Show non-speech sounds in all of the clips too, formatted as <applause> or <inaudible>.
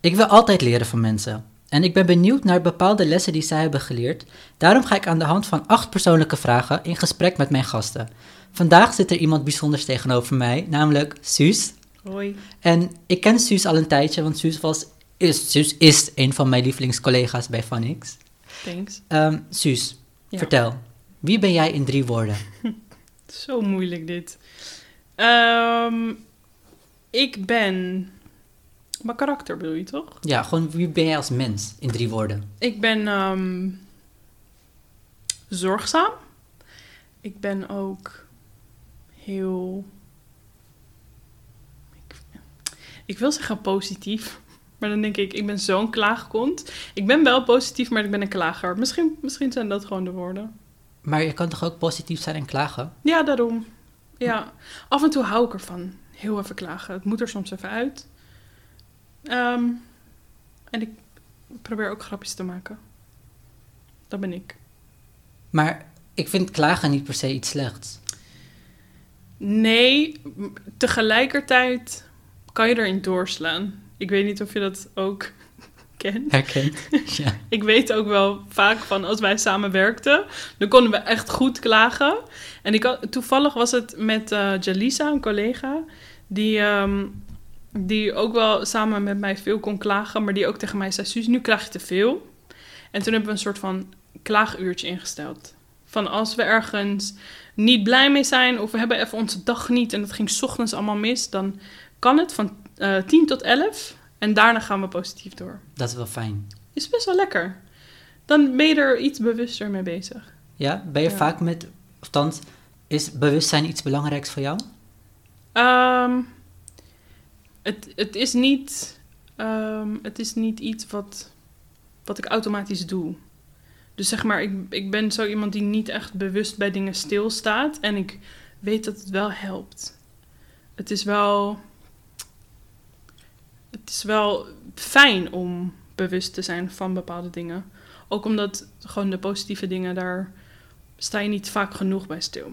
Ik wil altijd leren van mensen. En ik ben benieuwd naar bepaalde lessen die zij hebben geleerd. Daarom ga ik aan de hand van acht persoonlijke vragen in gesprek met mijn gasten. Vandaag zit er iemand bijzonders tegenover mij, namelijk Suus. Hoi. En ik ken Suus al een tijdje, want Suus, was, is, Suus is een van mijn lievelingscollega's bij Vanix. Thanks. Ehm Suus, Ja. vertel. Wie ben jij in drie woorden? <laughs> Zo moeilijk dit. Ehm, ik ben... Mijn karakter bedoel je toch? Ja, gewoon wie ben jij als mens in drie woorden? Ik ben ehm, zorgzaam. Ik ben ook heel... Ik, ik wil zeggen positief. Maar dan denk ik, ik ben zo'n klaagkont. Ik ben wel positief, maar ik ben een klager. Misschien, misschien zijn dat gewoon de woorden. Maar je kan toch ook positief zijn en klagen? Ja, daarom. Ja, af en toe hou ik ervan. Heel even klagen. Het moet er soms even uit. Ehm, en ik probeer ook grapjes te maken. Dat ben ik. Maar ik vind klagen niet per se iets slechts. Nee, tegelijkertijd kan je erin doorslaan. Ik weet niet of je dat ook <laughs> kent. Herkend? <laughs> ja. Ik weet ook wel vaak van als wij samen werkten, dan konden we echt goed klagen. En ik toevallig was het met eh Jalisa, een collega, die, ehm, die ook wel samen met mij veel kon klagen, maar die ook tegen mij zei: Suus, nu klaag je te veel. En toen hebben we een soort van klaaguurtje ingesteld. Van als we ergens niet blij mee zijn of we hebben even onze dag niet en het ging 's ochtends allemaal mis, dan kan het van eh 10 tot 11 en daarna gaan we positief door Dat is wel fijn. is best wel lekker. Dan ben je er iets bewuster mee bezig. Ja? Ben je Ja. vaak met... Althans, is bewustzijn iets belangrijks voor jou? Ehm, het, het, is niet, ehm, het is niet iets wat, wat ik automatisch doe. Dus zeg maar, ik, ik ben zo iemand die niet echt bewust bij dingen stilstaat. En ik weet dat het wel helpt. Het is wel. Het is wel fijn om bewust te zijn van bepaalde dingen. Ook omdat gewoon de positieve dingen, daar sta je niet vaak genoeg bij stil.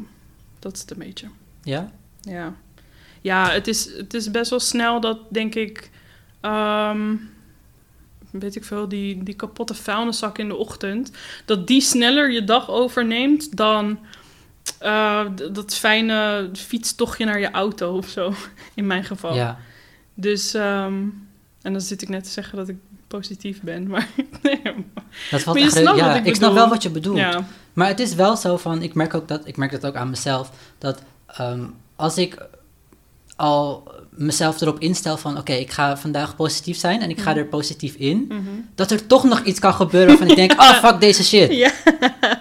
Dat is het een beetje. Ja? Ja, ja het, is, het is best wel snel dat, denk ik, ehm, weet ik veel, die, die kapotte vuilniszak in de ochtend, dat die sneller je dag overneemt dan eh, dat fijne fietstochtje naar je auto of zo, <laughs> in mijn geval. Ja. Dus, ehm, en dan zit ik net te zeggen dat ik positief ben, <laughs> maar nee, Dat valt echt... ja, wat ik ik snap wel wat je bedoelt. ja. Maar het is wel zo van, ik merk ook dat, ik merk dat ook aan mezelf, dat ehm, als ik al mezelf erop instel van, oké, ik ga vandaag positief zijn en ik ga Mhm. er positief in, Mhm. dat er toch nog iets kan gebeuren waarvan ik denk, <laughs> oh fuck deze shit. Ja,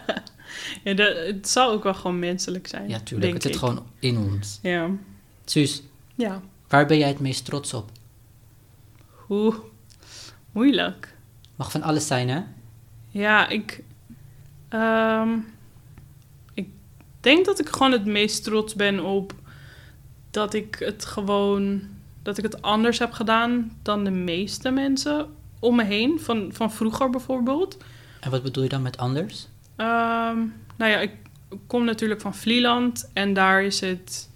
<laughs> ja dat, het zal ook wel gewoon menselijk zijn. Ja, tuurlijk, het zit gewoon in ons. Ja. Suus, Ja. waar ben jij het meest trots op? Oeh, moeilijk. Mag van alles zijn, hè? Ja, ik. ehm, ik denk dat ik gewoon het meest trots ben op dat ik het gewoon. dat ik het anders heb gedaan dan de meeste mensen om me heen. Van, van vroeger bijvoorbeeld. En wat bedoel je dan met anders? Ehm, nou ja, ik kom natuurlijk van Vlieland en daar is het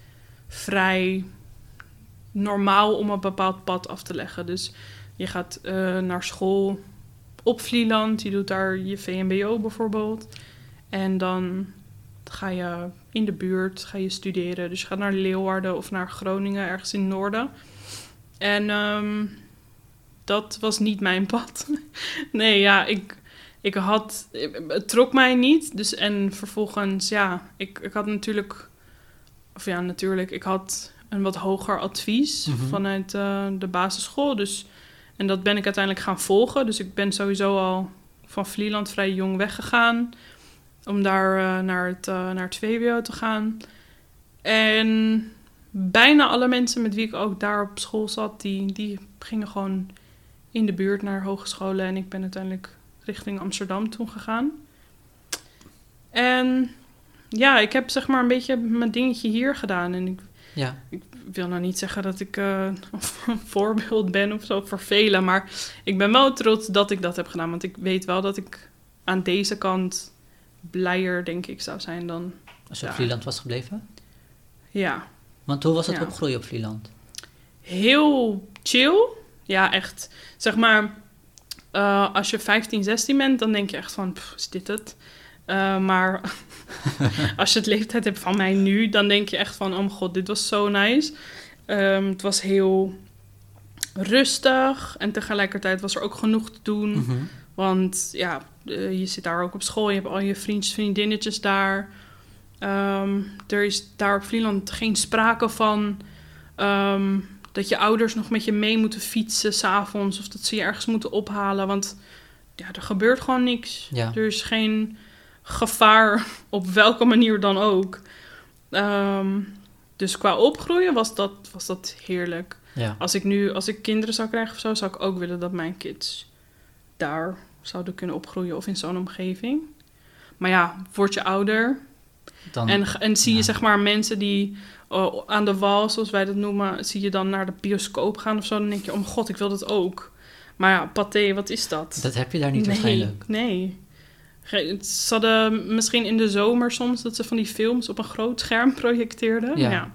vrij normaal om een bepaald pad af te leggen. Dus je gaat eh, naar school op Vlieland, je doet daar je VMBO bijvoorbeeld. En dan ga je in de buurt ga je studeren. Dus je gaat naar Leeuwarden of naar Groningen, ergens in het noorden. En ehm, dat was niet mijn <laughs> pad. nee, ja, ik, ik had... Het trok mij niet. Dus, en vervolgens, ja, ik, ik had natuurlijk... Of ja, natuurlijk, ik had een wat hoger advies Mhm. vanuit eh, de basisschool. Dus, en dat ben ik uiteindelijk gaan volgen. Dus ik ben sowieso al van Vlieland vrij jong weggegaan. Om daar eh, naar, het, eh, naar het VWO te gaan. En bijna alle mensen met wie ik ook daar op school zat, die, die gingen gewoon in de buurt naar hogescholen. En ik ben uiteindelijk richting Amsterdam toen gegaan. En ja, ik heb zeg maar een beetje mijn dingetje hier gedaan. En ik Ja, ik wil nou niet zeggen dat ik eh, <laughs> een voorbeeld ben of zo voor velen, maar ik ben wel trots dat ik dat heb gedaan. Want ik weet wel dat ik aan deze kant blijer, denk ik, zou zijn dan. als je op Ja. Vlieland was gebleven. Ja, Want hoe was het Ja. opgroeien op Vlieland? heel chill. Ja, echt. Zeg maar, eh, als je 15, 16 bent, dan denk je echt van, "Pff, is dit het? Eh, maar <laughs> als je het leeftijd hebt van mij nu, dan denk je echt van, oh mijn god, dit was zo nice. Ehm, het was heel rustig en tegelijkertijd was er ook genoeg te doen. Mhm. Want ja, eh, je zit daar ook op school, je hebt al je vriendjes, vriendinnetjes daar. Ehm, er is daar op Vlieland geen sprake van ehm, dat je ouders nog met je mee moeten fietsen s'avonds of dat ze je ergens moeten ophalen. Want ja, er gebeurt gewoon niks. Ja. Er is geen gevaar <laughs> op welke manier dan ook. Ehm, dus qua opgroeien was dat, was dat heerlijk. Ja. Als ik nu, als ik kinderen zou krijgen of zo, zou ik ook willen dat mijn kids daar zouden kunnen opgroeien of in zo'n omgeving. Maar ja, word je ouder Dan, en, en zie je zeg maar mensen die oh, aan de wal, zoals wij dat noemen, zie je dan naar de bioscoop gaan of zo, dan denk je, oh god, ik wil dat ook. Maar ja, paté, wat is dat? dat heb je daar niet nee, waarschijnlijk. nee. Ze hadden misschien in de zomer soms dat ze van die films op een groot scherm <laughs> projecteerden. Ja. Ja.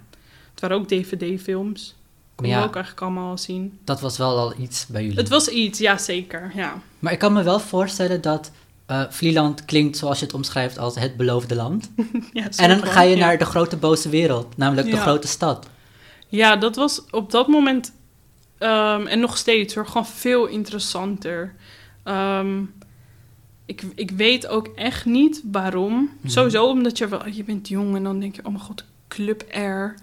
Het waren ook DVD-films. Kon Maar je ja. ook eigenlijk allemaal zien. Dat was wel al iets bij jullie. Het was iets, ja zeker. Ja. Maar ik kan me wel voorstellen dat eh Vlieland klinkt zoals je het omschrijft als het beloofde land. <laughs> ja En dan ga je ja. naar de grote boze wereld, namelijk de Ja. grote stad. Ja, dat was op dat moment ehm, en nog steeds hoor, gewoon veel interessanter. Ehm, ik, ik weet ook echt niet waarom. Mhm. Sowieso omdat je wel, je bent jong en dan denk je, oh mijn god, Club R.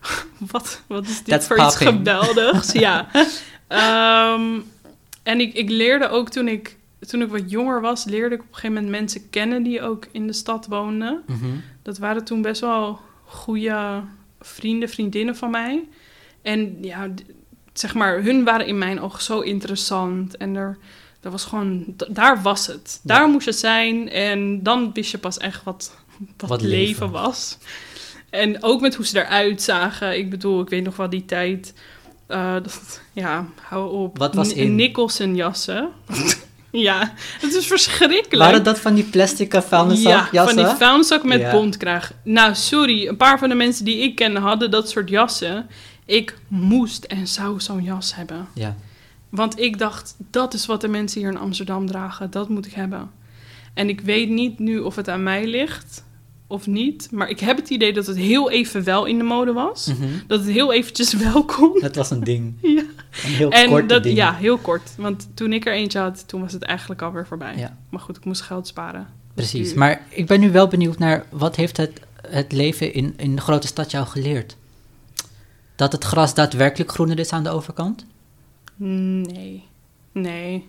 <laughs> wat, wat is dit That's voor iets geweldigs? <laughs> ja. Ehm, en ik, ik leerde ook toen ik, toen ik wat jonger was, leerde ik op een gegeven moment mensen kennen die ook in de stad woonden. Mhm. Dat waren toen best wel goede vrienden, vriendinnen van mij. En ja, zeg maar, hun waren in mijn ogen zo interessant. En er, er was gewoon, daar was het. Ja. Daar moest het zijn. En dan wist je pas echt wat, wat, leven. was. En ook met hoe ze eruit zagen. Ik bedoel, ik weet nog wel die tijd. eh, dat, ja, hou op. Wat was Ni- in? Nicholson jassen. <laughs> ja, het is verschrikkelijk. Waren dat van die plastic Ja, vuilniszakjassen? van die vuilniszak met Ja. bontkraag. Nou, sorry. Een paar van de mensen die ik kende hadden dat soort jassen. Ik moest en zou zo'n jas hebben. Ja. Want ik dacht, dat is wat de mensen hier in Amsterdam dragen. Dat moet ik hebben. En ik weet niet nu of het aan mij ligt of niet. Maar ik heb het idee dat het heel even wel in de mode was. Dat het heel eventjes <laughs> wel kon. Dat was een ding. <laughs> Ja. Een heel En kort dat, ding. ja, heel kort. Want toen ik er eentje had, toen was het eigenlijk alweer voorbij. Ja. Maar goed, ik moest geld sparen. Precies. Nu- Maar ik ben nu wel benieuwd naar wat heeft het, het leven in, in de grote stad jou geleerd? Dat het gras daadwerkelijk groener is aan de overkant? Nee, nee.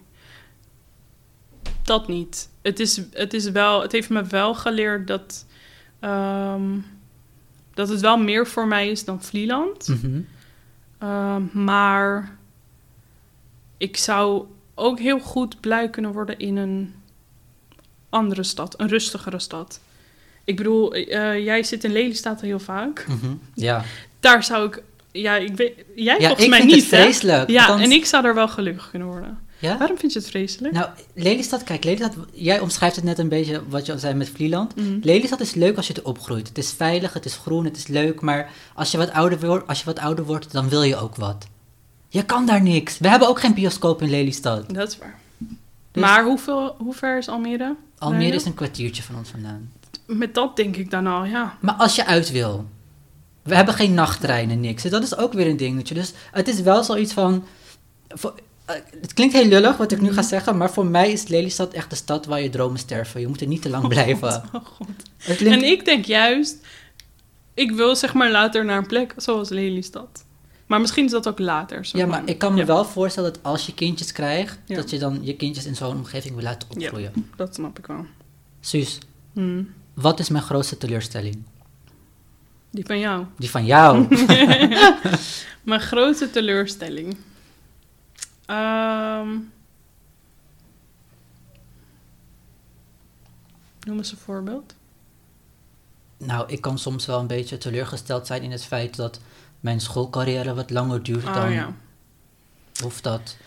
Dat niet. Het, is, het, is wel, het heeft me wel geleerd dat, ehm, dat het wel meer voor mij is dan Vlieland. Mhm. Ehm, maar ik zou ook heel goed blij kunnen worden in een andere stad, een rustigere stad. Ik bedoel, eh, jij zit in Lelystad heel vaak. Mhm. Ja, Daar zou ik, ja, ik weet, jij ja volgens ik mij vind niet, het hè? vreselijk. Ja, en ik zou er wel gelukkig kunnen worden. Ja? Waarom vind je het vreselijk? Nou, Lelystad, kijk, Lelystad, jij omschrijft het net een beetje wat je al zei met Vlieland. Mhm. Lelystad is leuk als je het opgroeit. Het is veilig, het is groen, het is leuk, maar als je wat ouder wordt, als je wat ouder wordt dan wil je ook wat. Je kan daar niks. We hebben ook geen bioscoop in Lelystad. Dat is waar. Dus- Maar hoeveel, hoe ver is Almere? Almere is een kwartiertje van ons vandaan. Met dat denk ik dan al, ja. Maar als je uit wil. We hebben geen nachttreinen, niks. Dat is ook weer een dingetje. Dus het is wel zoiets van... eh, het klinkt heel lullig wat ik nu ga zeggen, maar voor mij is Lelystad echt de stad waar je dromen sterven. Je moet er niet te lang blijven. Oh god. Het klinkt- En ik denk juist, ik wil zeg maar later naar een plek zoals Lelystad. Maar misschien is dat ook later. zo Ja, maar ik kan me ja, wel voorstellen dat als je kindjes krijgt, Ja. dat je dan je kindjes in zo'n omgeving wil laten Ja. opgroeien. Dat snap ik wel. Suus, Hmm. wat is mijn grootste teleurstelling? Die van jou. Die van jou. <laughs> <laughs> Mijn grote teleurstelling. Ehm, noem eens een voorbeeld. nou, ik kan soms wel een beetje teleurgesteld zijn in het feit dat mijn schoolcarrière wat langer duurt Oh dan ja. Of dat,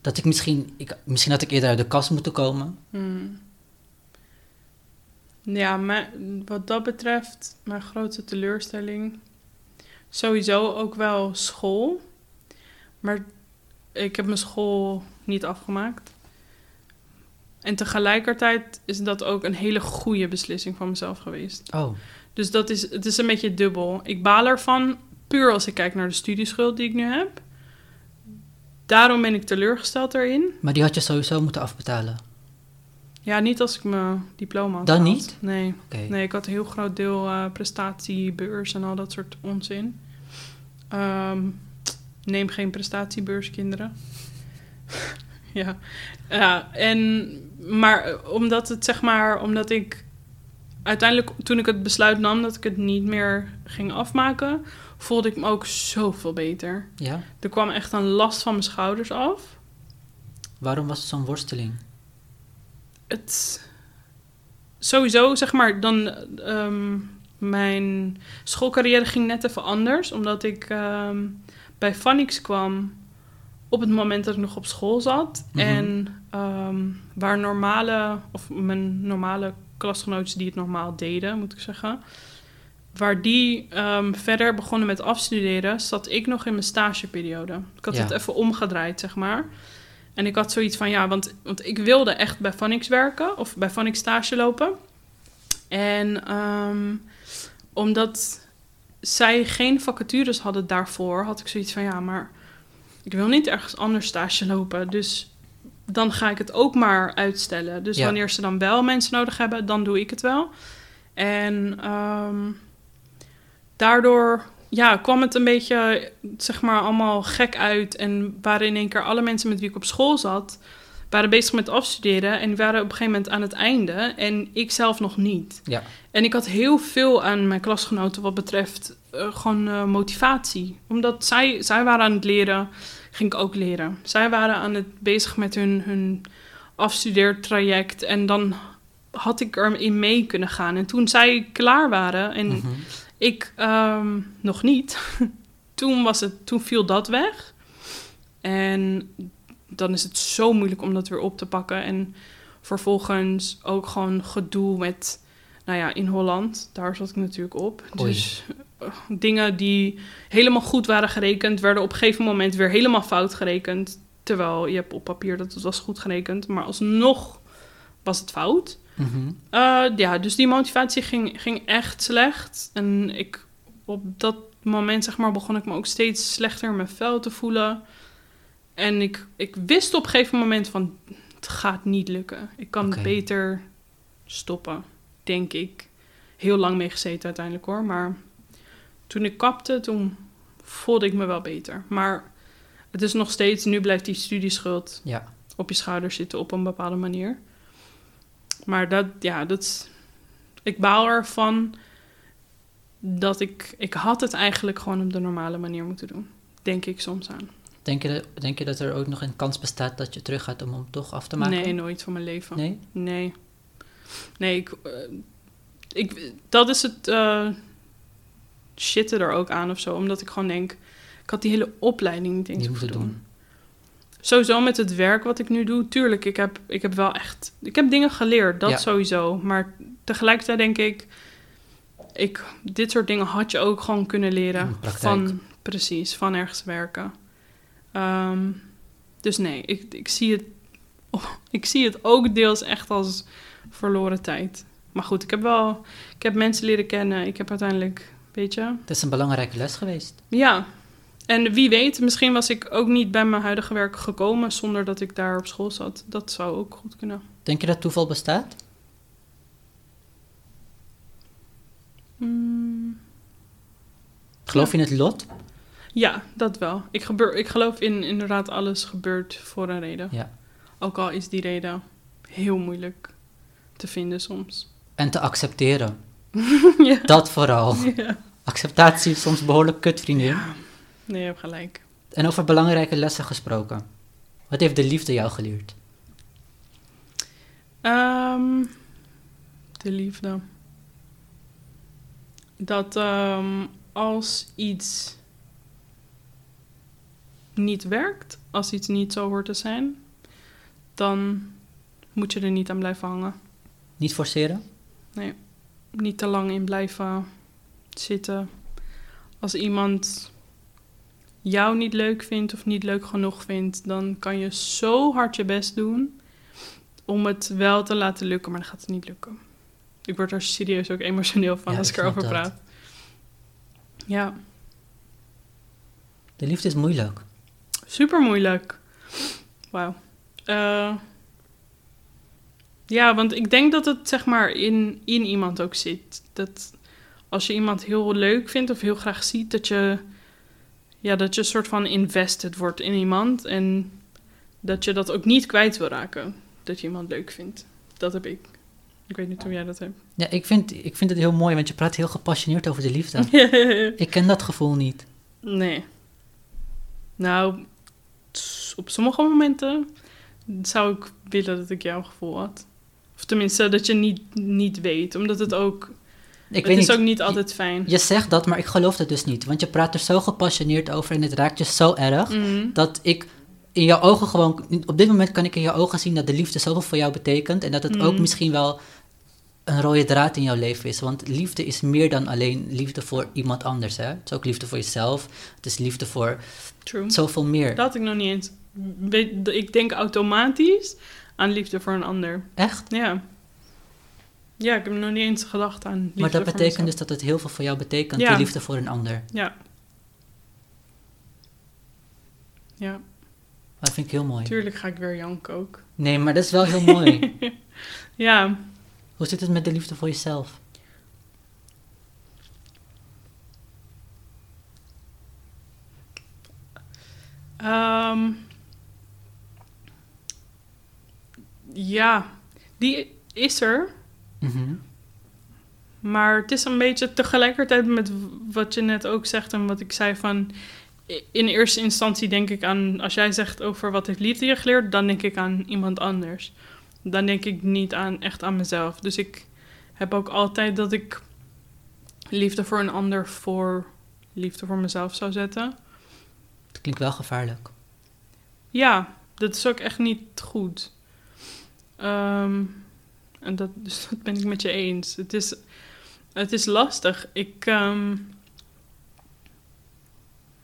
dat ik misschien, ik, misschien had ik eerder uit de kast moeten komen. Hmm. Ja, maar wat dat betreft, mijn grootste teleurstelling. Sowieso ook wel school. Maar ik heb mijn school niet afgemaakt. En tegelijkertijd is dat ook een hele goede beslissing van mezelf geweest. Oh, Dus dat is, het is een beetje dubbel. Ik baal ervan, puur als ik kijk naar de studieschuld die ik nu heb. Daarom ben ik teleurgesteld erin. maar die had je sowieso moeten afbetalen. Ja, niet als ik mijn diploma had Dan niet? Nee. Nee, ik had een heel groot deel eh, prestatiebeurs en al dat soort onzin. Ehm, neem geen prestatiebeurs, kinderen. <laughs> ja. ja, en... Maar eh, omdat het, zeg maar... Omdat ik... Uiteindelijk, toen ik het besluit nam dat ik het niet meer ging afmaken... voelde ik me ook zoveel beter. Ja? Er kwam echt een last van mijn schouders af. Waarom was het zo'n worsteling? het sowieso, zeg maar, dan ehm, mijn schoolcarrière ging net even anders, omdat ik ehm, bij Phonics kwam op het moment dat ik nog op school zat Mhm. en ehm, waar normale of mijn normale klasgenootjes die het normaal deden, moet ik zeggen. Waar die ehm, verder begonnen met afstuderen, zat ik nog in mijn stageperiode. Ik had Ja. het even omgedraaid, zeg maar. En ik had zoiets van, ja, want, want ik wilde echt bij Phonics werken of bij Phonics stage lopen. En ehm, omdat zij geen vacatures hadden daarvoor, had ik zoiets van, ja, maar ik wil niet ergens anders stage lopen. Dus dan ga ik het ook maar uitstellen. Dus Ja. wanneer ze dan wel mensen nodig hebben, dan doe ik het wel. En ehm, daardoor ja, kwam het een beetje, zeg maar, allemaal gek uit. En waren in één keer alle mensen met wie ik op school zat, waren bezig met afstuderen. En die waren op een gegeven moment aan het einde. En ik zelf nog niet. Ja. En ik had heel veel aan mijn klasgenoten wat betreft eh, gewoon eh, motivatie. Omdat zij, zij waren aan het leren, ging ik ook leren. Zij waren aan het bezig met hun, hun afstudeertraject. En dan had ik erin mee kunnen gaan. En toen zij klaar waren en Mhm. ik ehm, nog niet. <laughs> toen, was het, toen viel dat weg. En dan is het zo moeilijk om dat weer op te pakken. En vervolgens ook gewoon gedoe met, nou ja, in Holland. Daar zat ik natuurlijk op. Oei. Dus eh, dingen die helemaal goed waren gerekend, werden op een gegeven moment weer helemaal fout gerekend. Terwijl je hebt op papier dat het was goed gerekend, maar alsnog was het fout. Mhm. Eh, ja, dus die motivatie ging, ging echt slecht. En ik, op dat moment zeg maar, begon ik me ook steeds slechter in mijn vel te voelen. En ik, ik wist op een gegeven moment van, het gaat niet lukken. Ik kan beter stoppen, denk ik. Heel lang mee gezeten uiteindelijk hoor. Maar toen ik kapte, toen voelde ik me wel beter. Maar het is nog steeds, nu blijft die studieschuld Ja. op je schouders zitten op een bepaalde manier. Maar dat, ja, dat ik baal ervan dat ik, ik had het eigenlijk gewoon op de normale manier moeten doen. Denk ik soms aan. Denk je, denk je dat er ook nog een kans bestaat dat je terug gaat om hem toch af te maken? Nee, nooit van mijn leven. Nee? Nee. Nee, ik, eh, ik, dat is het shitten er ook aan of zo. Omdat ik gewoon denk, ik had die hele opleiding niet eens moeten doen. doen. Sowieso met het werk wat ik nu doe, tuurlijk, ik heb, ik heb wel echt... Ik heb dingen geleerd, dat Ja. sowieso. Maar tegelijkertijd denk ik, ik... Dit soort dingen had je ook gewoon kunnen leren. Van, precies, van ergens werken. Ehm, dus nee, ik, ik, zie het, <laughs> ik zie het ook deels echt als verloren tijd. Maar goed, ik heb wel... Ik heb mensen leren kennen. Ik heb uiteindelijk, weet je... Het is een belangrijke les geweest. Ja, en wie weet, misschien was ik ook niet bij mijn huidige werk gekomen zonder dat ik daar op school zat. Dat zou ook goed kunnen. Denk je dat toeval bestaat? Mm, Geloof je in het lot? Ja, dat wel. Ik, gebeur, ik geloof in inderdaad alles gebeurt voor een reden. Ja. Ook al is die reden heel moeilijk te vinden soms. En te accepteren. <laughs> ja. Dat vooral. <laughs> ja. Acceptatie is soms behoorlijk kut, vriendin. Nee, je hebt gelijk. En over belangrijke lessen gesproken. Wat heeft de liefde jou geleerd? Ehm, de liefde. Dat ehm, als iets niet werkt, als iets niet zo hoort te zijn, dan moet je er niet aan blijven hangen. Niet forceren? Niet te lang in blijven zitten. Als iemand jou niet leuk vindt of niet leuk genoeg vindt, dan kan je zo hard je best doen om het wel te laten lukken, maar dan gaat het niet lukken. Ik word er serieus ook emotioneel van Ja, als ik erover praat. Ja, De liefde is moeilijk. Super moeilijk. Wauw. Eh, ja, want ik denk dat het zeg maar in, in iemand ook zit. Dat als je iemand heel leuk vindt of heel graag ziet, dat je, ja, dat je een soort van invested wordt in iemand. En dat je dat ook niet kwijt wil raken. Dat je iemand leuk vindt. Dat heb ik. Ik weet niet hoe jij dat hebt. Ja, ik vind, ik vind het heel mooi, want je praat heel gepassioneerd over de liefde. <laughs> ik ken dat gevoel niet. nee. Nou, op sommige momenten zou ik willen dat ik jouw gevoel had. Of tenminste, dat je niet, niet weet. Omdat het ook... Ik het weet is niet, ook niet altijd fijn. je zegt dat, maar ik geloof het dus niet. Want je praat er zo gepassioneerd over en het raakt je zo erg, Mhm. dat ik in jouw ogen gewoon... Op dit moment kan ik in jouw ogen zien dat de liefde zoveel voor jou betekent. En dat het ook Mhm. misschien wel een rode draad in jouw leven is. Want liefde is meer dan alleen liefde voor iemand anders. Hè? Het is ook liefde voor jezelf. Het is liefde voor True. zoveel meer. Dat had ik nog niet eens. Ik denk automatisch aan liefde voor een ander. Echt? Ja. Ja, ik heb nog niet eens gedacht aan liefde maar dat voor betekent dus dat het heel veel voor jou betekent, Ja. die liefde voor een ander. Ja. Ja, Dat vind ik heel mooi. tuurlijk ga ik weer janken ook. Nee, maar dat is wel heel mooi. <laughs> Ja, Hoe zit het met de liefde voor jezelf? Ehm, ja, die is er. Mhm. Maar het is een beetje tegelijkertijd met wat je net ook zegt en wat ik zei van... In eerste instantie denk ik aan, als jij zegt over wat heeft liefde je geleerd, dan denk ik aan iemand anders. Dan denk ik niet aan, echt aan mezelf. Dus ik heb ook altijd dat ik liefde voor een ander voor liefde voor mezelf zou zetten. Het klinkt wel gevaarlijk. Ja, dat is ook echt niet goed. Ehm, en dat, <laughs> dus dat ben ik met je eens. Het is, het is lastig. Ik. ehm,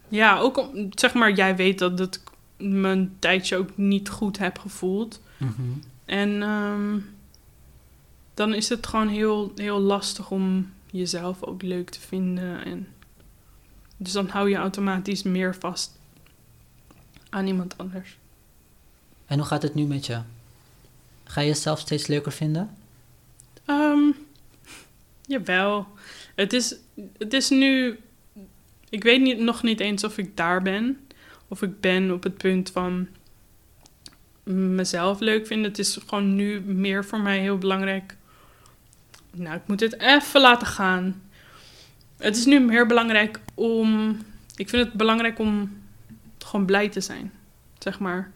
ja, ook om, zeg maar, jij weet dat, dat ik me een tijdje ook niet goed heb gevoeld. Mhm. En ehm, dan is het gewoon heel, heel lastig om jezelf ook leuk te vinden. En dus dan hou je automatisch meer vast aan iemand anders. En hoe gaat het nu met je? Ga je jezelf steeds leuker vinden? Ehm jawel. Het is, het is nu. Ik weet niet, nog niet eens of ik daar ben. Of ik ben op het punt van mezelf leuk vinden. Het is gewoon nu meer voor mij heel belangrijk. Nou, ik moet dit even laten gaan. Het is nu meer belangrijk om. Ik vind het belangrijk om gewoon blij te zijn. Zeg maar.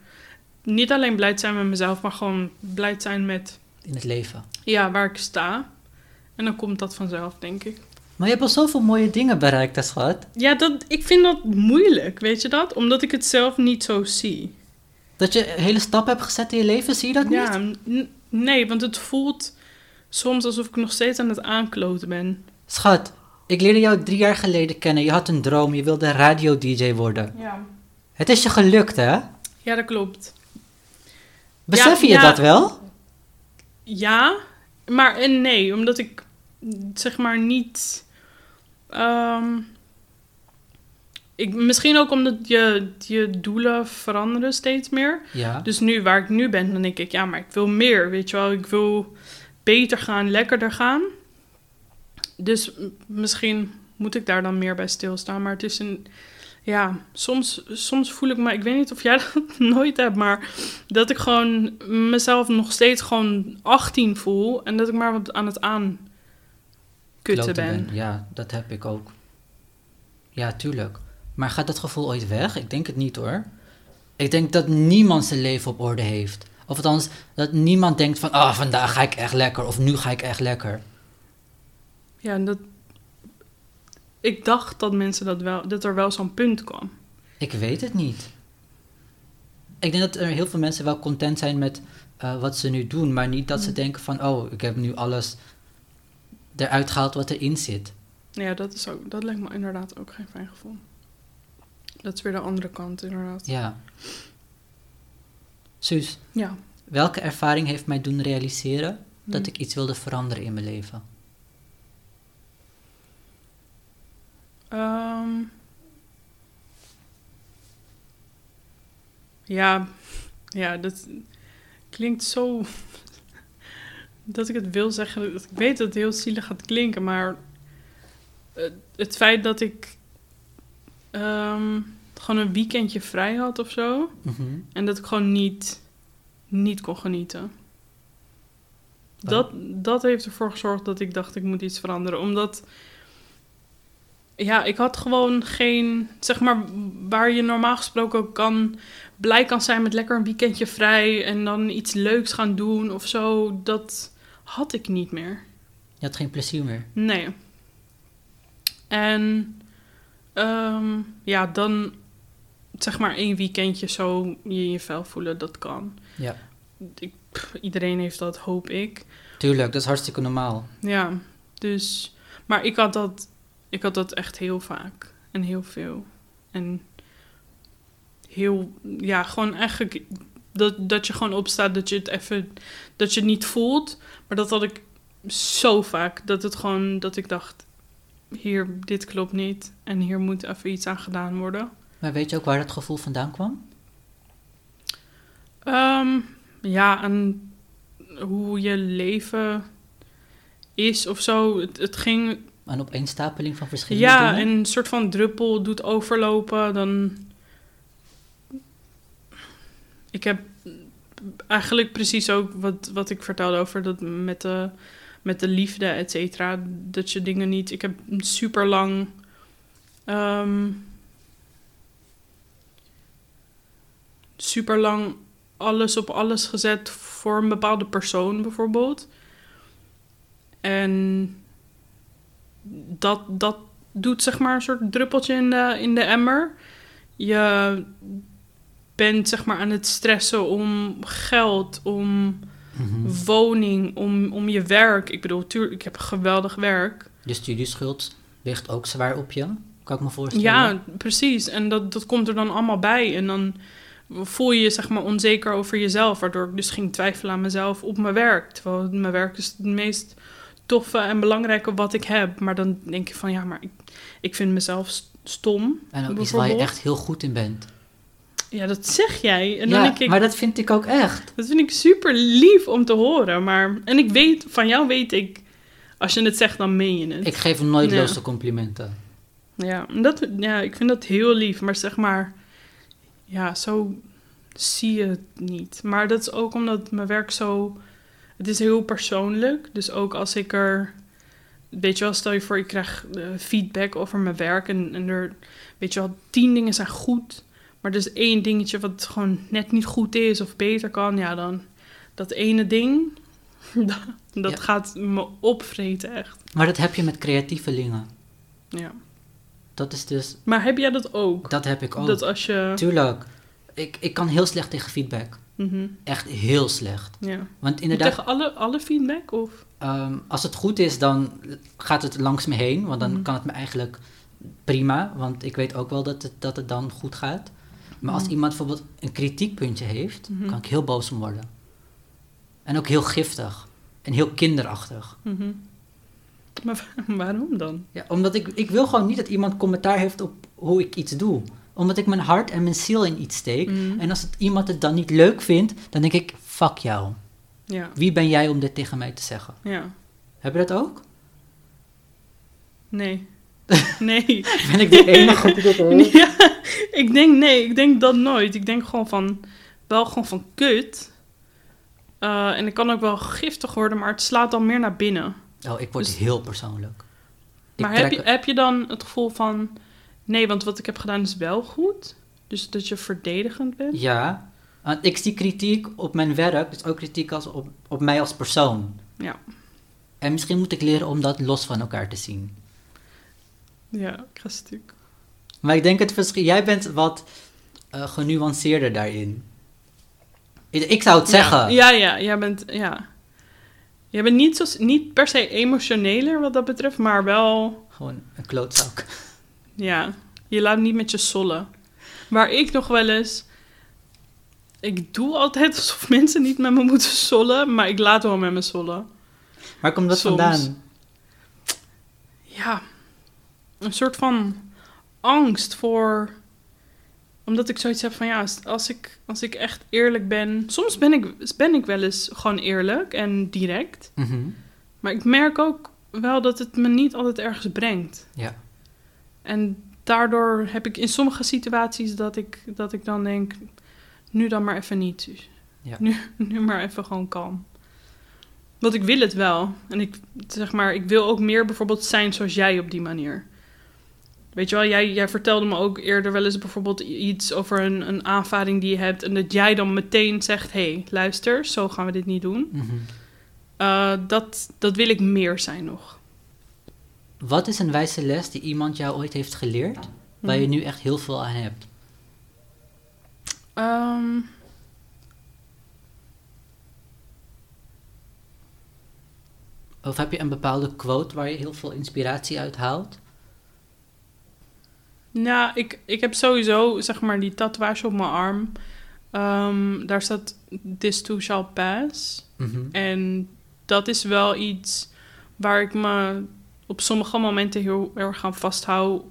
Niet alleen blij zijn met mezelf, maar gewoon blij zijn met In het leven. ja, waar ik sta. En dan komt dat vanzelf, denk ik. Maar je hebt al zoveel mooie dingen bereikt, hè, schat. Ja, dat, ik vind dat moeilijk, weet je dat? Omdat ik het zelf niet zo zie. Dat je een hele stap hebt gezet in je leven, zie je dat Ja, niet? n- nee, want het voelt soms alsof ik nog steeds aan het aankloten ben. Schat, ik leerde jou drie jaar geleden kennen. Je had een droom, je wilde radio-dj worden. Ja. Het is je gelukt, hè? Ja, dat klopt. Besef Ja, je ja. dat wel? Ja, maar en nee, omdat ik zeg maar niet. ehm, ik, misschien ook omdat je, je doelen veranderen steeds meer. Ja. Dus nu, waar ik nu ben, dan denk ik, ja, maar ik wil meer, weet je wel. Ik wil beter gaan, lekkerder gaan. Dus misschien moet ik daar dan meer bij stilstaan. Maar het is een, ja, soms, soms voel ik me, ik weet niet of jij <laughs> dat nooit hebt, maar dat ik gewoon mezelf nog steeds gewoon 18 voel. En dat ik maar wat aan het aankutten Kloten ben. Ja, dat heb ik ook. Ja, tuurlijk. Maar gaat dat gevoel ooit weg? Ik denk het niet hoor. Ik denk dat niemand zijn leven op orde heeft. Of althans, dat niemand denkt van, ah, vandaag ga ik echt lekker. Of nu ga ik echt lekker. Ja, en dat. Ik dacht dat mensen dat wel, dat er wel zo'n punt kwam. Ik weet het niet. Ik denk dat er heel veel mensen wel content zijn met eh, wat ze nu doen. Maar niet dat ze Mm. denken van, oh, ik heb nu alles eruit gehaald wat erin zit. Ja, dat, is ook, dat lijkt me inderdaad ook geen fijn gevoel. Dat is weer de andere kant, inderdaad. Ja. Suus, Ja. welke ervaring heeft mij doen realiseren dat Hm. ik iets wilde veranderen in mijn leven? Ehm. ja, ja, dat klinkt zo. <laughs> dat ik het wil zeggen. Ik weet dat het heel zielig gaat klinken, maar. Het feit dat ik. ehm, gewoon een weekendje vrij had of zo. Mhm. En dat ik gewoon niet, niet kon genieten. Dat, dat heeft ervoor gezorgd dat ik dacht ik moet iets veranderen. Omdat, ja, ik had gewoon geen, zeg maar, waar je normaal gesproken ook kan, blij kan zijn met lekker een weekendje vrij en dan iets leuks gaan doen of zo. Dat had ik niet meer. Je had geen plezier meer. Nee. En ehm, ja, dan zeg maar één weekendje zo je in je vel voelen, dat kan. Ja. Ik, pff, iedereen heeft dat, hoop ik. Tuurlijk, dat is hartstikke normaal. Ja, dus... Maar ik had dat, ik had dat echt heel vaak. En heel veel. En heel... Ja, gewoon eigenlijk... Dat, dat je gewoon opstaat, dat je het even... Dat je het niet voelt. Maar dat had ik zo vaak. Dat het gewoon... Dat ik dacht... Hier, dit klopt niet. En hier moet even iets aan gedaan worden. Maar weet je ook waar dat gevoel vandaan kwam? Ehm, ja, en hoe je leven is of zo. Het, het ging Een opeenstapeling van verschillende Ja, dingen? en een soort van druppel doet overlopen, dan... Ik heb eigenlijk precies ook wat, wat ik vertelde over dat met de, met de liefde, et cetera. Dat je dingen niet... Ik heb super lang... super lang alles op alles gezet voor een bepaalde persoon bijvoorbeeld. En dat, dat doet zeg maar een soort druppeltje in de, in de emmer. Je bent zeg maar aan het stressen om geld, om Mhm. woning, om, om je werk. Ik bedoel, tuurlijk, ik heb geweldig werk. De studieschuld ligt ook zwaar op je, kan ik me voorstellen. Ja, precies. En dat, dat komt er dan allemaal bij. En dan voel je je zeg maar onzeker over jezelf. Waardoor ik dus ging twijfelen aan mezelf op mijn werk. Terwijl mijn werk is het meest toffe en belangrijke wat ik heb. Maar dan denk je van ja, maar ik, ik vind mezelf st- stom. En ook iets waar je echt heel goed in bent. Ja, dat zeg jij. En dan ja, denk ik, maar dat vind ik ook echt. dat vind ik super lief om te horen. Maar, en ik weet, van jou weet ik, als je het zegt, dan meen je het. Ik geef nooit Ja. loze complimenten. Ja, dat, ja, ik vind dat heel lief. Maar zeg maar, ja, zo zie je het niet. Maar dat is ook omdat mijn werk zo... Het is heel persoonlijk. Dus ook als ik er... Weet je wel, stel je voor, ik krijg eh, feedback over mijn werk. En, en er, weet je wel, tien dingen zijn goed. Maar er is één dingetje wat gewoon net niet goed is of beter kan. Ja, dan dat ene ding, <laughs> dat, dat Ja. gaat me opvreten echt. Maar dat heb je met creatievelingen. Ja. Dat is dus, Maar heb jij dat ook? dat heb ik ook. Dat als je... Tuurlijk. Ik, ik kan heel slecht tegen feedback. Mhm, Echt heel slecht. ja. Want inderdaad, Tegen alle, alle feedback? Of? ehm, als het goed is, dan gaat het langs me heen. Want dan Mhm. kan het me eigenlijk prima. Want ik weet ook wel dat het, dat het dan goed gaat. Maar als Mhm. iemand bijvoorbeeld een kritiekpuntje heeft, kan ik heel boos om worden. En ook heel giftig. En heel kinderachtig. Maar wa- <laughs> waarom dan? Ja, omdat ik, ik wil gewoon niet dat iemand commentaar heeft op hoe ik iets doe. Omdat ik mijn hart en mijn ziel in iets steek. Mhm. En als het, iemand het dan niet leuk vindt, dan denk ik, fuck jou. Ja, Wie ben jij om dit tegen mij te zeggen? ja. Heb je dat ook? Nee. <laughs> Nee. Ben ik de enige die dit <laughs> heeft? ja, ik denk nee, ik denk dat nooit. Ik denk gewoon van, wel gewoon van kut. Eh, en ik kan ook wel giftig worden, maar het slaat dan meer naar binnen. Oh, ik word Dus- heel persoonlijk. Ik maar heb je, heb je dan het gevoel van, nee, want wat ik heb gedaan is wel goed? Dus dat je verdedigend bent? Ja, want ik zie kritiek op mijn werk, dus ook kritiek als op, op mij als persoon. Ja. En misschien moet ik leren om dat los van elkaar te zien. Ja, ik ga stuk. Maar ik denk het verschil, jij bent wat eh, genuanceerder daarin. Ik, ik zou het zeggen. Ja, ja, ja, jij bent, ja. Jij bent niet, zo, niet per se emotioneler wat dat betreft, maar wel, Gewoon een klootzak. Ja, je laat niet met je sollen. Waar ik nog wel eens... Ik doe altijd alsof <laughs> mensen niet met me moeten sollen, maar ik laat wel met me sollen. Waar komt dat Soms. vandaan? Ja, een soort van angst voor... Omdat ik zoiets heb van, ja, als, als ik, als ik echt eerlijk ben... Soms ben ik, ben ik wel eens gewoon eerlijk en direct. Mhm. Maar ik merk ook wel dat het me niet altijd ergens brengt. Ja. En daardoor heb ik in sommige situaties dat ik, dat ik dan denk... Nu dan maar even niet. Ja. Nu, <laughs> nu maar even gewoon kalm. Want ik wil het wel. En ik, zeg maar, ik wil ook meer bijvoorbeeld zijn zoals jij op die manier. Weet je wel, jij, jij vertelde me ook eerder wel eens bijvoorbeeld iets over een, een aanvaring die je hebt. En dat jij dan meteen zegt: hé, hey, luister, zo gaan we dit niet doen. Eh, dat, dat wil ik meer zijn nog. Wat is een wijze les die iemand jou ooit heeft geleerd, waar je Mhm. nu echt heel veel aan hebt? Ehm. Of heb je een bepaalde quote waar je heel veel inspiratie uit haalt? Nou, ik, ik heb sowieso, zeg maar, die tatoeage op mijn arm. Ehm, daar staat This too shall pass. Mhm. En dat is wel iets waar ik me op sommige momenten heel erg aan vasthoud.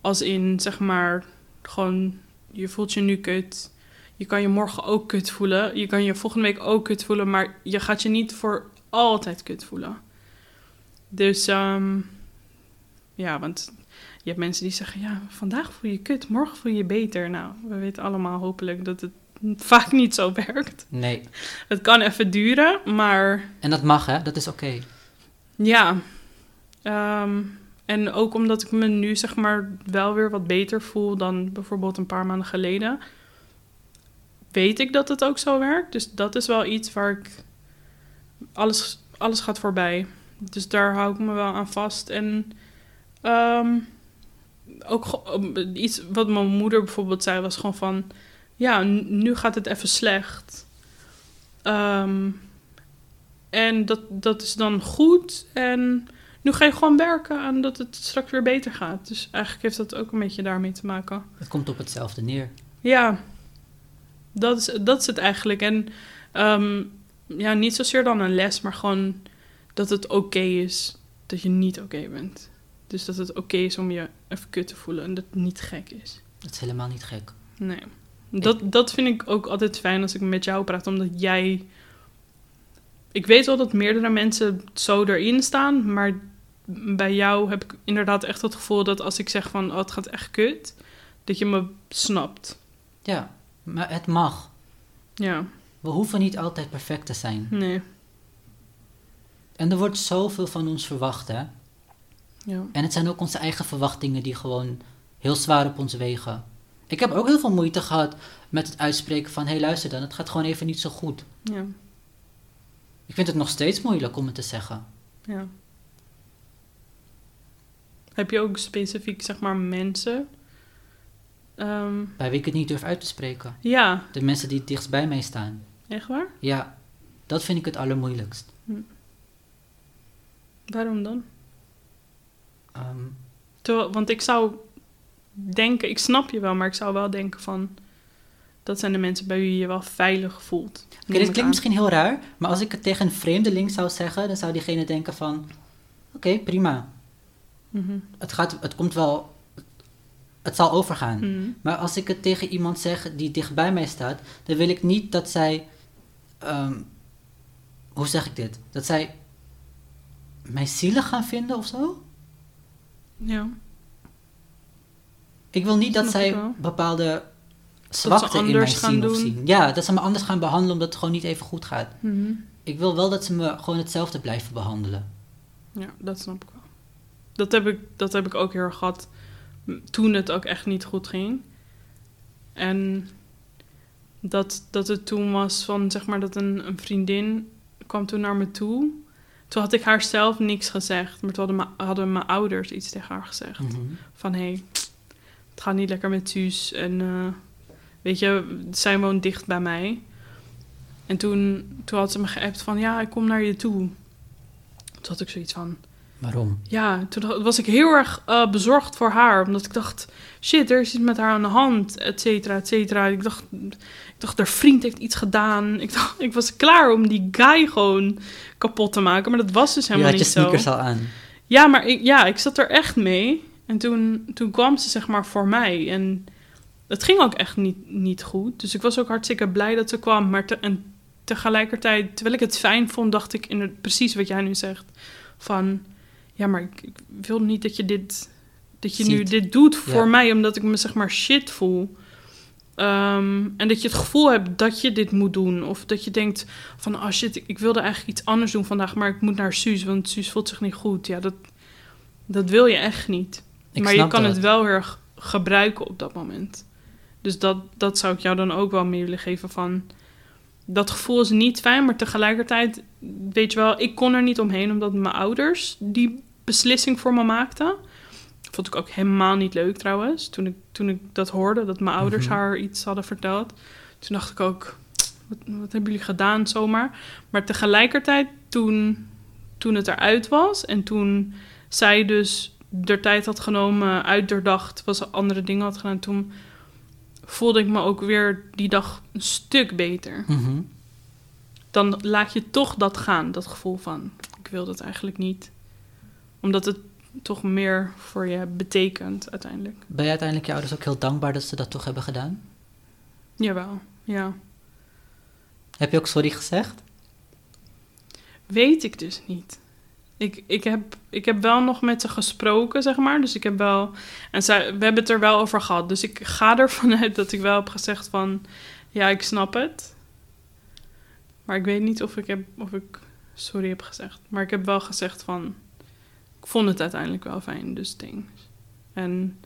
Als in, zeg maar, gewoon, je voelt je nu kut. Je kan je morgen ook kut voelen. Je kan je volgende week ook kut voelen. Maar je gaat je niet voor altijd kut voelen. Dus, ehm, ja, want je hebt mensen die zeggen... Ja, vandaag voel je kut, morgen voel je beter. Nou, we weten allemaal hopelijk dat het <laughs> vaak niet zo werkt. Nee. Het kan even duren, maar En dat mag, hè? Dat is oké. ja. Ehm, en ook omdat ik me nu zeg maar wel weer wat beter voel dan bijvoorbeeld een paar maanden geleden, weet ik dat het ook zo werkt. Dus dat is wel iets waar ik alles, alles gaat voorbij. Dus daar hou ik me wel aan vast. En ehm, ook iets wat mijn moeder bijvoorbeeld zei was gewoon van, ja, nu gaat het even slecht. Ehm, en dat, dat is dan goed. En nu ga je gewoon werken aan dat het straks weer beter gaat. Dus eigenlijk heeft dat ook een beetje daarmee te maken. Het komt op hetzelfde neer. Ja, dat is, dat is het eigenlijk. En ehm, ja, niet zozeer dan een les, maar gewoon dat het oké is dat je niet oké bent. Dus dat het oké is om je even kut te voelen en dat het niet gek is. Dat is helemaal niet gek. Nee. Dat, dat vind ik ook altijd fijn als ik met jou praat, omdat jij. Ik weet wel dat meerdere mensen zo erin staan, maar bij jou heb ik inderdaad echt het gevoel dat als ik zeg van oh, het gaat echt kut, dat je me snapt. Ja, maar het mag. Ja, We hoeven niet altijd perfect te zijn. nee. En er wordt zoveel van ons verwacht, hè? Ja. En het zijn ook onze eigen verwachtingen die gewoon heel zwaar op ons wegen. Ik heb ook heel veel moeite gehad met het uitspreken van... hé, hey, luister dan, het gaat gewoon even niet zo goed. Ja, Ik vind het nog steeds moeilijk om het te zeggen. ja. Heb je ook specifiek, zeg maar, mensen? Ehm, Bij wie ik het niet durf uit te spreken. ja, De mensen die het dichtst bij mij staan. echt waar? Ja, dat vind ik het allermoeilijkst. Waarom dan? Terwijl, want ik zou denken, ik snap je wel, maar ik zou wel denken van... Dat zijn de mensen bij wie je je wel veilig voelt. Oké, dit klinkt misschien heel raar, maar als ik het tegen een vreemdeling zou zeggen, dan zou diegene denken van, oké, prima. Mhm. Het, gaat, het komt wel, het zal overgaan. Mhm. Maar als ik het tegen iemand zeg die dicht bij mij staat, dan wil ik niet dat zij, ehm, hoe zeg ik dit? Dat zij mij zielig gaan vinden of zo? Ja. Ik wil niet dat zij bepaalde zwakte in mij zien of zien. Ja, dat ze me anders gaan behandelen omdat het gewoon niet even goed gaat. Mhm. Ik wil wel dat ze me gewoon hetzelfde blijven behandelen. Ja, dat snap ik. Dat heb ik, dat heb ik ook heel erg gehad toen het ook echt niet goed ging. En dat, dat het toen was van, zeg maar, dat een, een vriendin kwam toen naar me toe. Toen had ik haar zelf niks gezegd, maar toen hadden, mijn- hadden mijn ouders iets tegen haar gezegd. Mhm. Van, hé, hey, het gaat niet lekker met Suus. En eh, weet je, zij woont dicht bij mij. En toen, toen had ze me geappt van, ja, ik kom naar je toe. Toen had ik zoiets van, Waarom? Ja, toen was ik heel erg eh, bezorgd voor haar. Omdat ik dacht, shit, er is iets met haar aan de hand, et cetera, et cetera. Ik dacht, ik dacht, haar vriend heeft iets gedaan. Ik, dacht, ik was klaar om die guy gewoon kapot te maken. Maar dat was dus Je helemaal had je niet zo. sneakers al aan. Ja, maar ik, ja, ik zat er echt mee. En toen, toen kwam ze zeg maar voor mij. En het ging ook echt niet, niet goed. Dus ik was ook hartstikke blij dat ze kwam. Maar te- en tegelijkertijd, terwijl ik het fijn vond, dacht ik in het, precies wat jij nu zegt. Van, ja, maar ik, ik wil niet dat je dit, dat je nu dit doet voor Ja. mij. Omdat ik me zeg maar shit voel. Ehm, en dat je het gevoel hebt dat je dit moet doen. Of dat je denkt van, oh shit, ik, wilde eigenlijk iets anders doen vandaag. Maar ik moet naar Suus, want Suus voelt zich niet goed. Ja, dat, dat wil je echt niet. Ik maar je kan dat. het wel heel erg gebruiken op dat moment. Dus dat, dat zou ik jou dan ook wel mee willen geven van... Dat gevoel is niet fijn, maar tegelijkertijd... Weet je wel, ik kon er niet omheen omdat mijn ouders die beslissing voor me maakten. Vond ik ook helemaal niet leuk trouwens. Toen ik, toen ik dat hoorde, dat mijn ouders Mhm. haar iets hadden verteld. Toen dacht ik ook, wat, wat hebben jullie gedaan zomaar? Maar tegelijkertijd, toen, toen het eruit was... en toen zij dus de tijd had genomen, uitdoordacht, was andere dingen had gedaan... toen voelde ik me ook weer die dag een stuk beter. Mhm. Dan laat je toch dat gaan, dat gevoel van... ik wil dat eigenlijk niet. Omdat het toch meer voor je betekent uiteindelijk. Ben je uiteindelijk je ouders ook heel dankbaar dat ze dat toch hebben gedaan? Jawel, ja. Heb je ook sorry gezegd? Weet ik dus niet. Ik, ik, heb, ik heb wel nog met ze gesproken, zeg maar. Dus ik heb wel... En zij, we hebben het er wel over gehad. Dus ik ga ervan <laughs> uit dat ik wel heb gezegd van... Ja, ik snap het. Maar ik weet niet of ik, heb, of ik sorry heb gezegd. Maar ik heb wel gezegd van... Ik vond het uiteindelijk wel fijn, dus ding. En...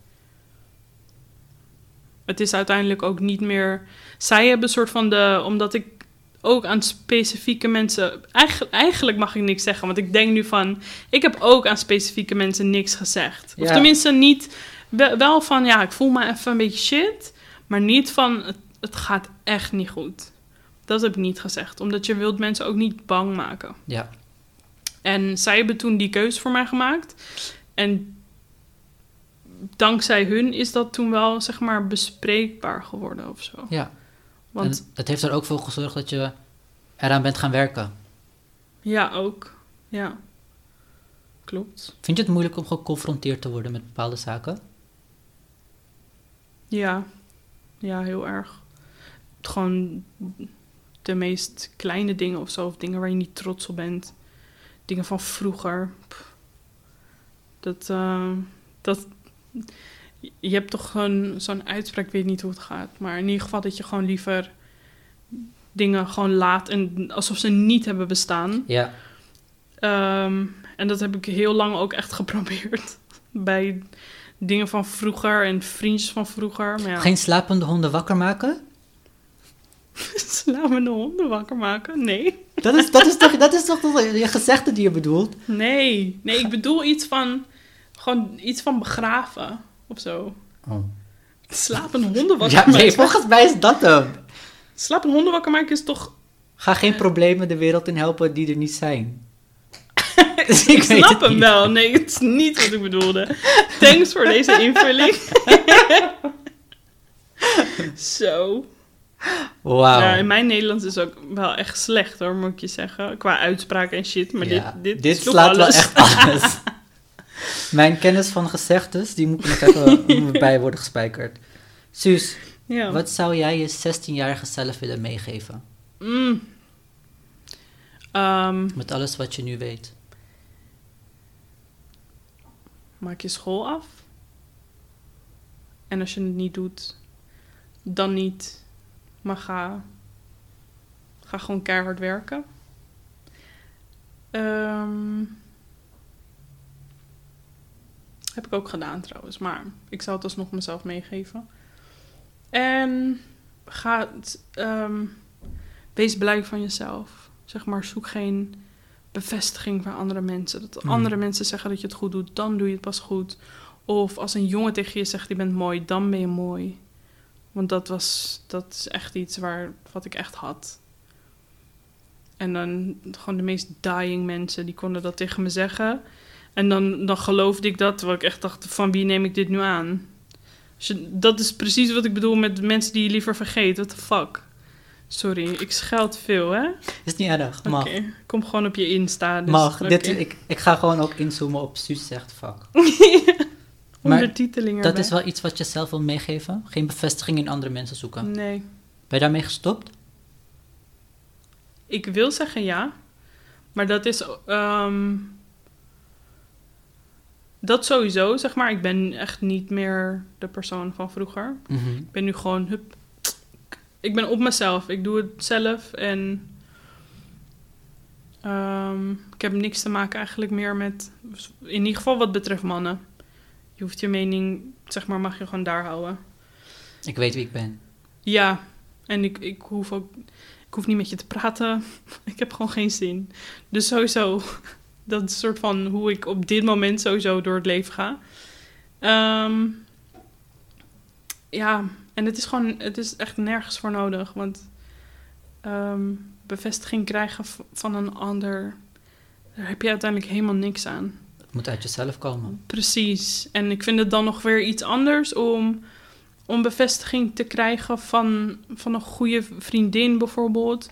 Het is uiteindelijk ook niet meer... Zij hebben een soort van de... Omdat ik ook aan specifieke mensen. Eigenlijk, eigenlijk mag ik niks zeggen, want ik denk nu van. Ik heb ook aan specifieke mensen niks gezegd. Of tenminste niet. Wel wel van ja, ik voel me even een beetje shit. Maar niet van het, het gaat echt niet goed. Dat heb ik niet gezegd. Omdat je wilt mensen ook niet bang maken. Ja. En zij hebben toen die keuze voor mij gemaakt. En dankzij hun is dat toen wel, zeg maar, bespreekbaar geworden of zo. Ja. Want En het heeft er ook voor gezorgd dat je eraan bent gaan werken. ja, ook. Ja. Klopt. Vind je het moeilijk om geconfronteerd te worden met bepaalde zaken? Ja, ja, heel erg. Gewoon de meest kleine dingen of zo, of dingen waar je niet trots op bent. Dingen van vroeger. Pff. Dat, eh, dat, je hebt toch gewoon zo'n uitspraak, ik weet niet hoe het gaat, maar in ieder geval dat je gewoon liever dingen gewoon laat en alsof ze niet hebben bestaan. Ja. Ehm, en dat heb ik heel lang ook echt <laughs> geprobeerd. Bij dingen van vroeger en vriendjes van vroeger. Maar ja, Geen slapende honden wakker maken? <laughs> sla me de honden wakker maken? Nee. Dat is, dat is, toch, dat is toch je gezegde die je bedoelt? Nee. Nee, ik bedoel iets van... Gewoon iets van begraven. Of zo. Oh. Slapende honden wakker Ja, nee, maken. volgens mij is dat hem. Slapende honden wakker maken is toch... Ga geen problemen de wereld in helpen die er niet zijn. <laughs> Dus Ik weet snap hem niet. wel. Nee, het is niet wat ik bedoelde. Thanks voor deze invulling. <laughs> Zo. Wauw. Ja, in mijn Nederlands is ook wel echt slecht hoor, moet ik je zeggen. Qua uitspraak en shit. Maar Ja, dit, dit, slaat wel alles. echt <laughs> alles. Mijn kennis van gezegdes, die moet nog even <laughs> bij worden gespijkerd. Suus, Ja. wat zou jij je 16-jarige zelf willen meegeven? Mm. Ehm, Met alles wat je nu weet. maak je school af. En als je het niet doet, dan niet. Maar ga, ga gewoon keihard werken. Ehm, heb ik ook gedaan trouwens, maar ik zou het alsnog mezelf meegeven. En ga, ehm, wees blij van jezelf. Zeg maar, zoek geen bevestiging van andere mensen. Dat Mhm. andere mensen zeggen dat je het goed doet, dan doe je het pas goed. Of als een jongen tegen je zegt, je bent mooi, dan ben je mooi. Want dat was, dat is echt iets waar, wat ik echt had. En dan gewoon de meest dying mensen, die konden dat tegen me zeggen. En dan, dan geloofde ik dat, terwijl ik echt dacht, van wie neem ik dit nu aan? Dus dat is precies wat ik bedoel met mensen die je liever vergeet. What the fuck? Sorry, ik scheld veel, hè? Is niet erg, mag. Kom gewoon op je Insta. Dus, Mag. Dit, ik, ik ga gewoon ook inzoomen op Suus zegt fuck. <laughs> Ondertiteling Dat is wel iets wat je zelf wil meegeven? Geen bevestiging in andere mensen zoeken. Nee. Ben je daarmee gestopt? Ik wil zeggen ja, maar dat is. ehm, dat sowieso, zeg maar. Ik ben echt niet meer de persoon van vroeger. Mhm. Ik ben nu gewoon. Hup, ik ben op mezelf. Ik doe het zelf en. ehm, ik heb niks te maken eigenlijk meer met. In ieder geval wat betreft mannen. Je hoeft je mening, zeg maar, mag je gewoon daar houden. Ik weet wie ik ben. Ja, en ik, ik hoef ook. Ik hoef niet met je te praten. <laughs> Ik heb gewoon geen zin. Dus sowieso, <laughs> dat is een soort van hoe ik op dit moment sowieso door het leven ga. Ehm, ja, en het is gewoon, het is echt nergens voor nodig. Want ehm, bevestiging krijgen van een ander, daar heb je uiteindelijk helemaal niks aan. Moet uit jezelf komen. Precies. En ik vind het dan nog weer iets anders om, om bevestiging te krijgen van, van een goede vriendin bijvoorbeeld.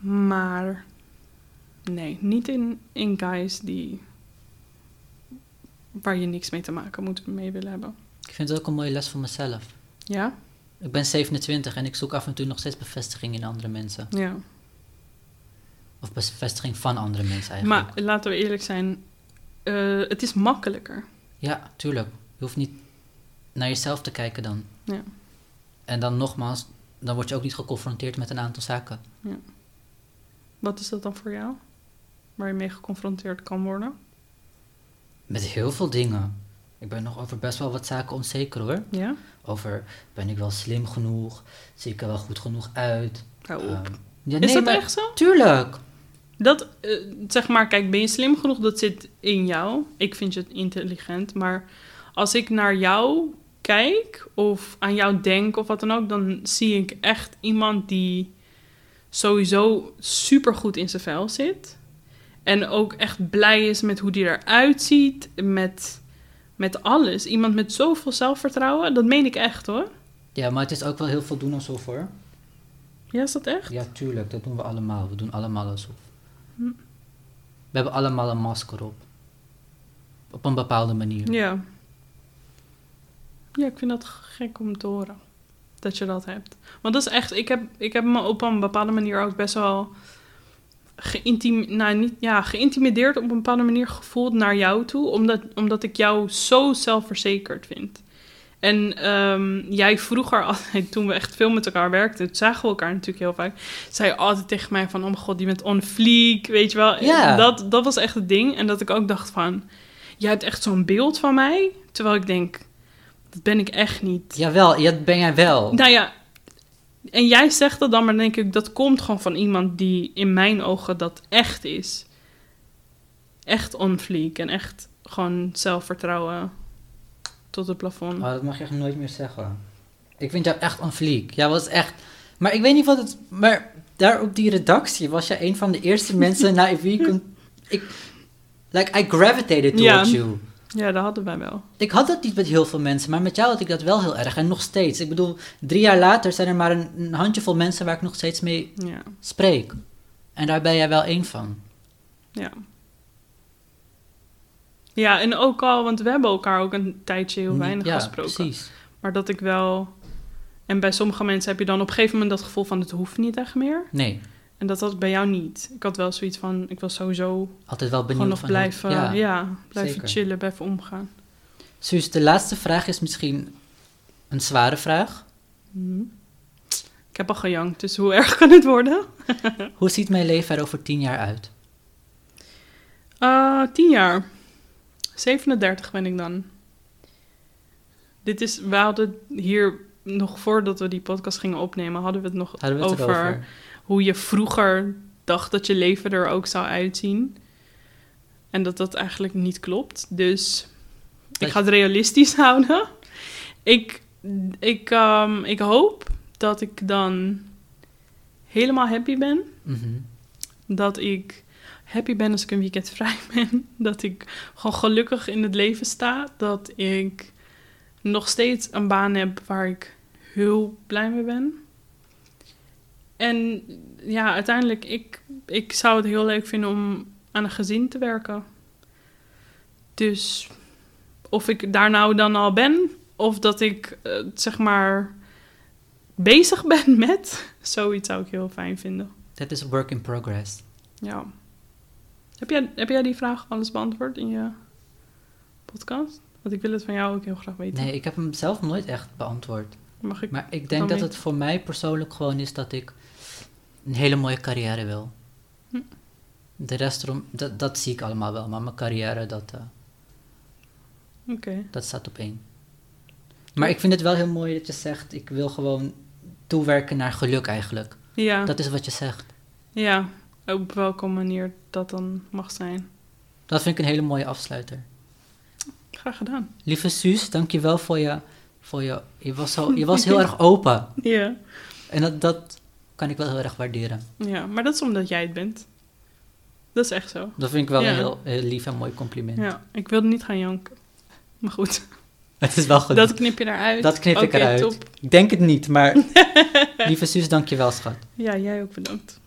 Maar nee, niet in, in guys die waar je niks mee te maken moet mee willen hebben. Ik vind het ook een mooie les voor mezelf. Ja? Ik ben 27 en ik zoek af en toe nog steeds bevestiging in andere mensen. Ja. Of bevestiging van andere mensen eigenlijk. Maar laten we eerlijk zijn, eh, het is makkelijker. Ja, tuurlijk. Je hoeft niet naar jezelf te kijken dan. Ja. En dan nogmaals, dan word je ook niet geconfronteerd met een aantal zaken. Wat is dat dan voor jou? Waar je mee geconfronteerd kan worden? Met heel veel dingen. Ik ben nog over best wel wat zaken onzeker hoor. Ja? Over, ben ik wel slim genoeg? Zie ik er wel goed genoeg uit? Hou op. Ehm, ja, is nee, dat maar- echt zo? Tuurlijk. Dat, eh, zeg maar, kijk, ben je slim genoeg? Dat zit in jou. Ik vind je intelligent. Maar als ik naar jou kijk of aan jou denk of wat dan ook, dan zie ik echt iemand die sowieso supergoed in zijn vel zit. En ook echt blij is met hoe die eruit ziet. Met, met alles. Iemand met zoveel zelfvertrouwen. Dat meen ik echt hoor. Ja, maar het is ook wel heel veel doen alsof hoor. Ja, is dat echt? Ja, tuurlijk. Dat doen we allemaal. We doen allemaal alsof. We hebben allemaal een masker op. Op een bepaalde manier. Ja. Ja, ik vind dat gek om te horen. Dat je dat hebt. Want dat is echt... Ik heb, ik heb me op een bepaalde manier ook best wel... Nou, niet, ja, geïntimideerd op een bepaalde manier gevoeld naar jou toe. Omdat, omdat ik jou zo zelfverzekerd vind. En ehm, jij vroeger altijd, toen we echt veel met elkaar werkten... toen zagen we elkaar natuurlijk heel vaak... zei je altijd tegen mij van... oh mijn god, die bent on fleek, weet je wel. Ja. Dat, dat was echt het ding. En dat ik ook dacht van... jij hebt echt zo'n beeld van mij. Terwijl ik denk, dat ben ik echt niet. Jawel, ja, dat ben jij wel. Nou ja, en jij zegt dat dan, maar dan denk ik, dat komt gewoon van iemand die in mijn ogen dat echt is. Echt on fleek en echt gewoon zelfvertrouwen tot het plafond. Maar dat mag je echt nooit meer zeggen. Ik vind jou echt een fleek. Jij was echt... Maar ik weet niet wat het... Maar daar op die redactie was jij een van de eerste mensen naar wie ik... kon- ik like, I gravitated towards Ja. you. Ja, dat hadden wij wel. Ik had dat niet met heel veel mensen, maar met jou had ik dat wel heel erg. En nog steeds. Ik bedoel, drie jaar later zijn er maar een, een handjevol mensen waar ik nog steeds mee Ja, spreek. En daar ben jij wel één van. ja. Ja, en ook al, want we hebben elkaar ook een tijdje heel weinig ja, gesproken. precies. Maar dat ik wel... En bij sommige mensen heb je dan op een gegeven moment dat gevoel van het hoeft niet echt meer. Nee, En dat had ik bij jou niet. Ik had wel zoiets van, ik was sowieso altijd wel benieuwd nog van blijven, ja, blijven zeker. chillen, blijven omgaan. Suus, de laatste vraag is misschien een zware vraag. Mhm. Ik heb al gejankt, dus hoe <laughs> erg kan het worden? Hoe ziet mijn leven er over tien jaar uit? Eh, tien jaar. 37 ben ik dan. Dit is, we hadden hier nog voordat we die podcast gingen opnemen, hadden we het nog Hadden we het over, hoe je vroeger dacht dat je leven er ook zou uitzien. En dat dat eigenlijk niet klopt. Dus ik ga het realistisch <laughs> houden. Ik, ik, ehm, ik hoop dat ik dan helemaal happy ben. Mhm. Dat ik happy ben als ik een weekend vrij <laughs> ben. Dat ik gewoon gelukkig in het leven sta. Dat ik nog steeds een baan heb waar ik heel blij mee ben. En ja, uiteindelijk, ik, ik zou het heel leuk vinden om aan een gezin te werken. Dus of ik daar nou dan al ben, of dat ik eh, zeg maar bezig <laughs> ben met, zoiets zou ik heel fijn vinden. Dat is work in progress. Ja. Heb jij, heb jij die vraag alles beantwoord in je podcast? Want ik wil het van jou ook heel graag weten. Nee, ik heb hem zelf nooit echt beantwoord. Mag ik? Maar ik denk dat mee? het voor mij persoonlijk gewoon is dat ik een hele mooie carrière wil. Hm. De rest erom, dat, dat zie ik allemaal wel, maar mijn carrière, dat, eh, dat staat op één. Maar ik vind het wel heel mooi dat je zegt, ik wil gewoon toewerken naar geluk eigenlijk. Ja. Dat is wat je zegt. ja. Op welke manier dat dan mag zijn. Dat vind ik een hele mooie afsluiter. Graag gedaan. Lieve Suus, dankjewel voor je, voor je, je was, zo, je was <laughs> heel erg open. Ja. En dat, dat kan ik wel heel erg waarderen. Ja, maar dat is omdat jij het bent. Dat is echt zo. Dat vind ik wel Ja. een heel, heel lief en mooi compliment. Ja, ik wilde niet gaan janken. Maar goed, <laughs> Het is wel goed. dat knip je eruit. Dat knip ik eruit. top. Ik denk het niet, maar <laughs> lieve Suus, dankjewel schat. Ja, jij ook bedankt.